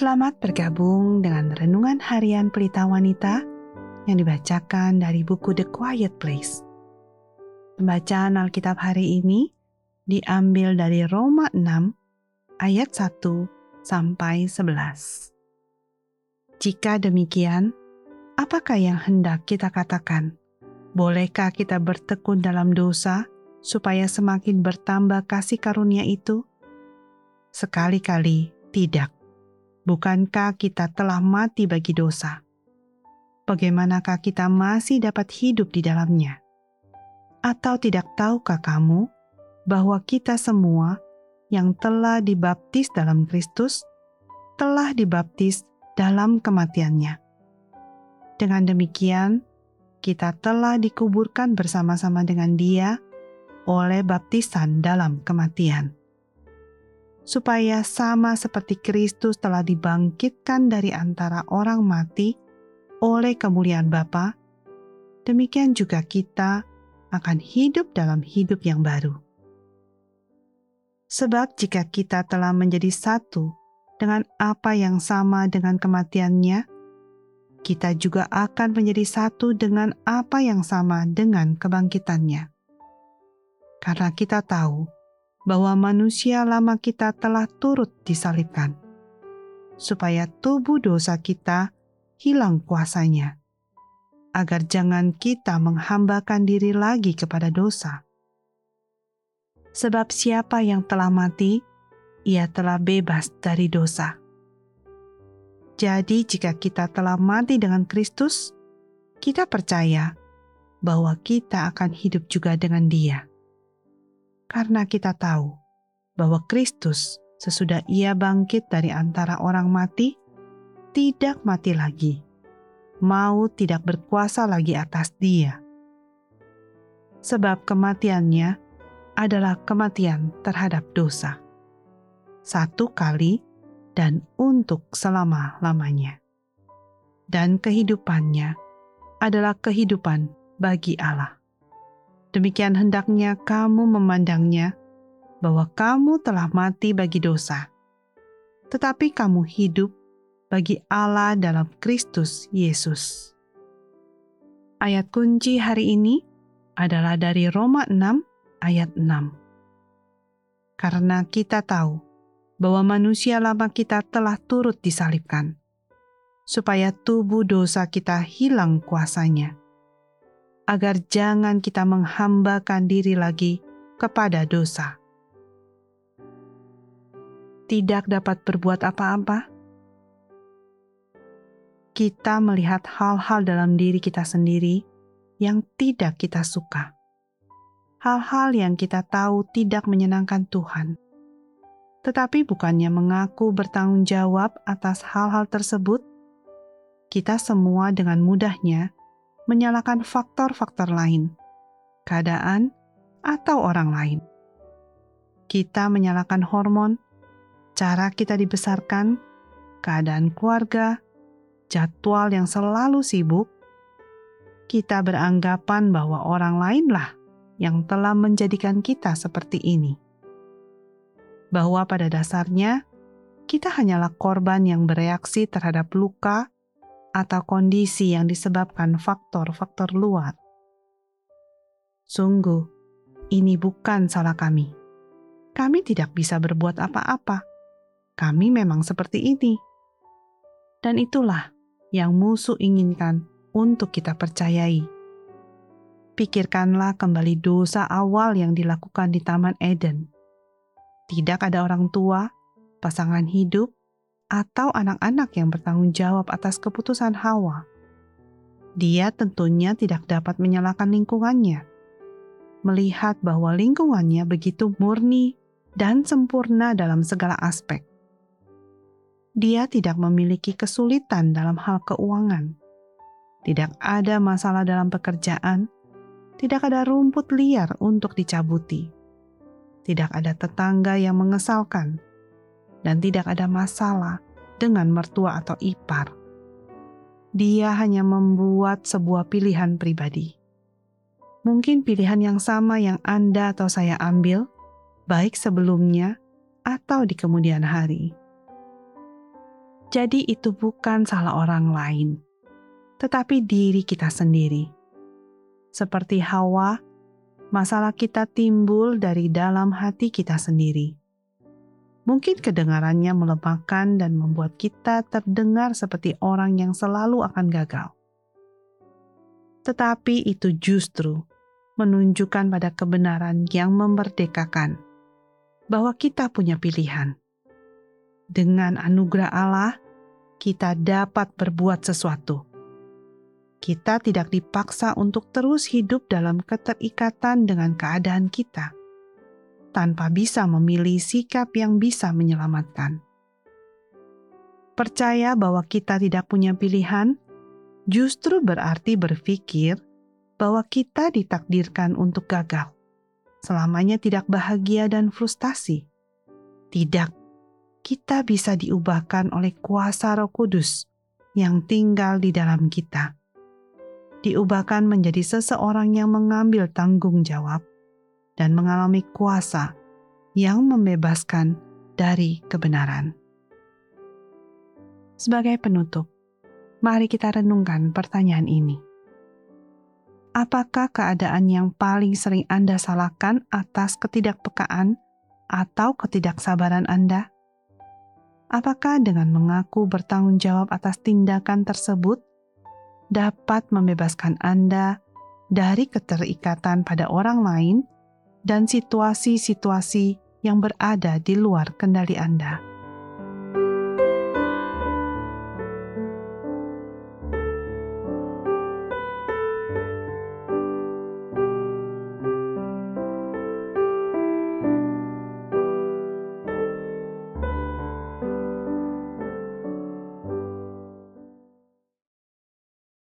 Selamat bergabung dengan Renungan Harian Pelita Wanita yang dibacakan dari buku The Quiet Place. Pembacaan Alkitab hari ini diambil dari Roma 6 ayat 1 sampai 11. Jika demikian, apakah yang hendak kita katakan? Bolehkah kita bertekun dalam dosa supaya semakin bertambah kasih karunia itu? Sekali-kali tidak Bukankah kita telah mati bagi dosa? Bagaimanakah kita masih dapat hidup di dalamnya? Atau tidak tahukah kamu bahwa kita semua yang telah dibaptis dalam Kristus telah dibaptis dalam kematiannya? Dengan demikian, kita telah dikuburkan bersama-sama dengan Dia oleh baptisan dalam kematian supaya sama seperti Kristus telah dibangkitkan dari antara orang mati oleh kemuliaan Bapa, demikian juga kita akan hidup dalam hidup yang baru. Sebab jika kita telah menjadi satu dengan apa yang sama dengan kematiannya, kita juga akan menjadi satu dengan apa yang sama dengan kebangkitannya. Karena kita tahu bahwa manusia lama kita telah turut disalibkan, supaya tubuh dosa kita hilang kuasanya, agar jangan kita menghambakan diri lagi kepada dosa. Sebab siapa yang telah mati, ia telah bebas dari dosa. Jadi, jika kita telah mati dengan Kristus, kita percaya bahwa kita akan hidup juga dengan Dia karena kita tahu bahwa Kristus sesudah ia bangkit dari antara orang mati, tidak mati lagi. Maut tidak berkuasa lagi atas dia. Sebab kematiannya adalah kematian terhadap dosa. Satu kali dan untuk selama-lamanya. Dan kehidupannya adalah kehidupan bagi Allah. Demikian hendaknya kamu memandangnya bahwa kamu telah mati bagi dosa, tetapi kamu hidup bagi Allah dalam Kristus Yesus. Ayat kunci hari ini adalah dari Roma 6 ayat 6. Karena kita tahu bahwa manusia lama kita telah turut disalibkan, supaya tubuh dosa kita hilang kuasanya agar jangan kita menghambakan diri lagi kepada dosa. Tidak dapat berbuat apa-apa, kita melihat hal-hal dalam diri kita sendiri yang tidak kita suka, hal-hal yang kita tahu tidak menyenangkan Tuhan. Tetapi bukannya mengaku bertanggung jawab atas hal-hal tersebut, kita semua dengan mudahnya menyalahkan faktor-faktor lain, keadaan, atau orang lain. Kita menyalahkan hormon, cara kita dibesarkan, keadaan keluarga, jadwal yang selalu sibuk. Kita beranggapan bahwa orang lainlah yang telah menjadikan kita seperti ini. Bahwa pada dasarnya kita hanyalah korban yang bereaksi terhadap luka atau kondisi yang disebabkan faktor-faktor luar. Sungguh, ini bukan salah kami. Kami tidak bisa berbuat apa-apa. Kami memang seperti ini. Dan itulah yang musuh inginkan untuk kita percayai. Pikirkanlah kembali dosa awal yang dilakukan di Taman Eden. Tidak ada orang tua, pasangan hidup, atau anak-anak yang bertanggung jawab atas keputusan Hawa. Dia tentunya tidak dapat menyalahkan lingkungannya. Melihat bahwa lingkungannya begitu murni dan sempurna dalam segala aspek. Dia tidak memiliki kesulitan dalam hal keuangan. Tidak ada masalah dalam pekerjaan. Tidak ada rumput liar untuk dicabuti. Tidak ada tetangga yang mengesalkan dan tidak ada masalah dengan mertua atau ipar. Dia hanya membuat sebuah pilihan pribadi. Mungkin pilihan yang sama yang Anda atau saya ambil, baik sebelumnya atau di kemudian hari. Jadi, itu bukan salah orang lain, tetapi diri kita sendiri. Seperti Hawa, masalah kita timbul dari dalam hati kita sendiri. Mungkin kedengarannya melemahkan dan membuat kita terdengar seperti orang yang selalu akan gagal. Tetapi itu justru menunjukkan pada kebenaran yang memerdekakan bahwa kita punya pilihan dengan anugerah Allah, kita dapat berbuat sesuatu. Kita tidak dipaksa untuk terus hidup dalam keterikatan dengan keadaan kita, tanpa bisa memilih sikap yang bisa menyelamatkan. Percaya bahwa kita tidak punya pilihan justru berarti berpikir bahwa kita ditakdirkan untuk gagal, selamanya tidak bahagia dan frustasi. Tidak, kita bisa diubahkan oleh kuasa Roh Kudus yang tinggal di dalam kita. Diubahkan menjadi seseorang yang mengambil tanggung jawab dan mengalami kuasa yang membebaskan dari kebenaran. Sebagai penutup, mari kita renungkan pertanyaan ini. Apakah keadaan yang paling sering Anda salahkan atas ketidakpekaan atau ketidaksabaran Anda? apakah dengan mengaku bertanggung jawab atas tindakan tersebut dapat membebaskan Anda dari keterikatan pada orang lain dan situasi-situasi yang berada di luar kendali Anda.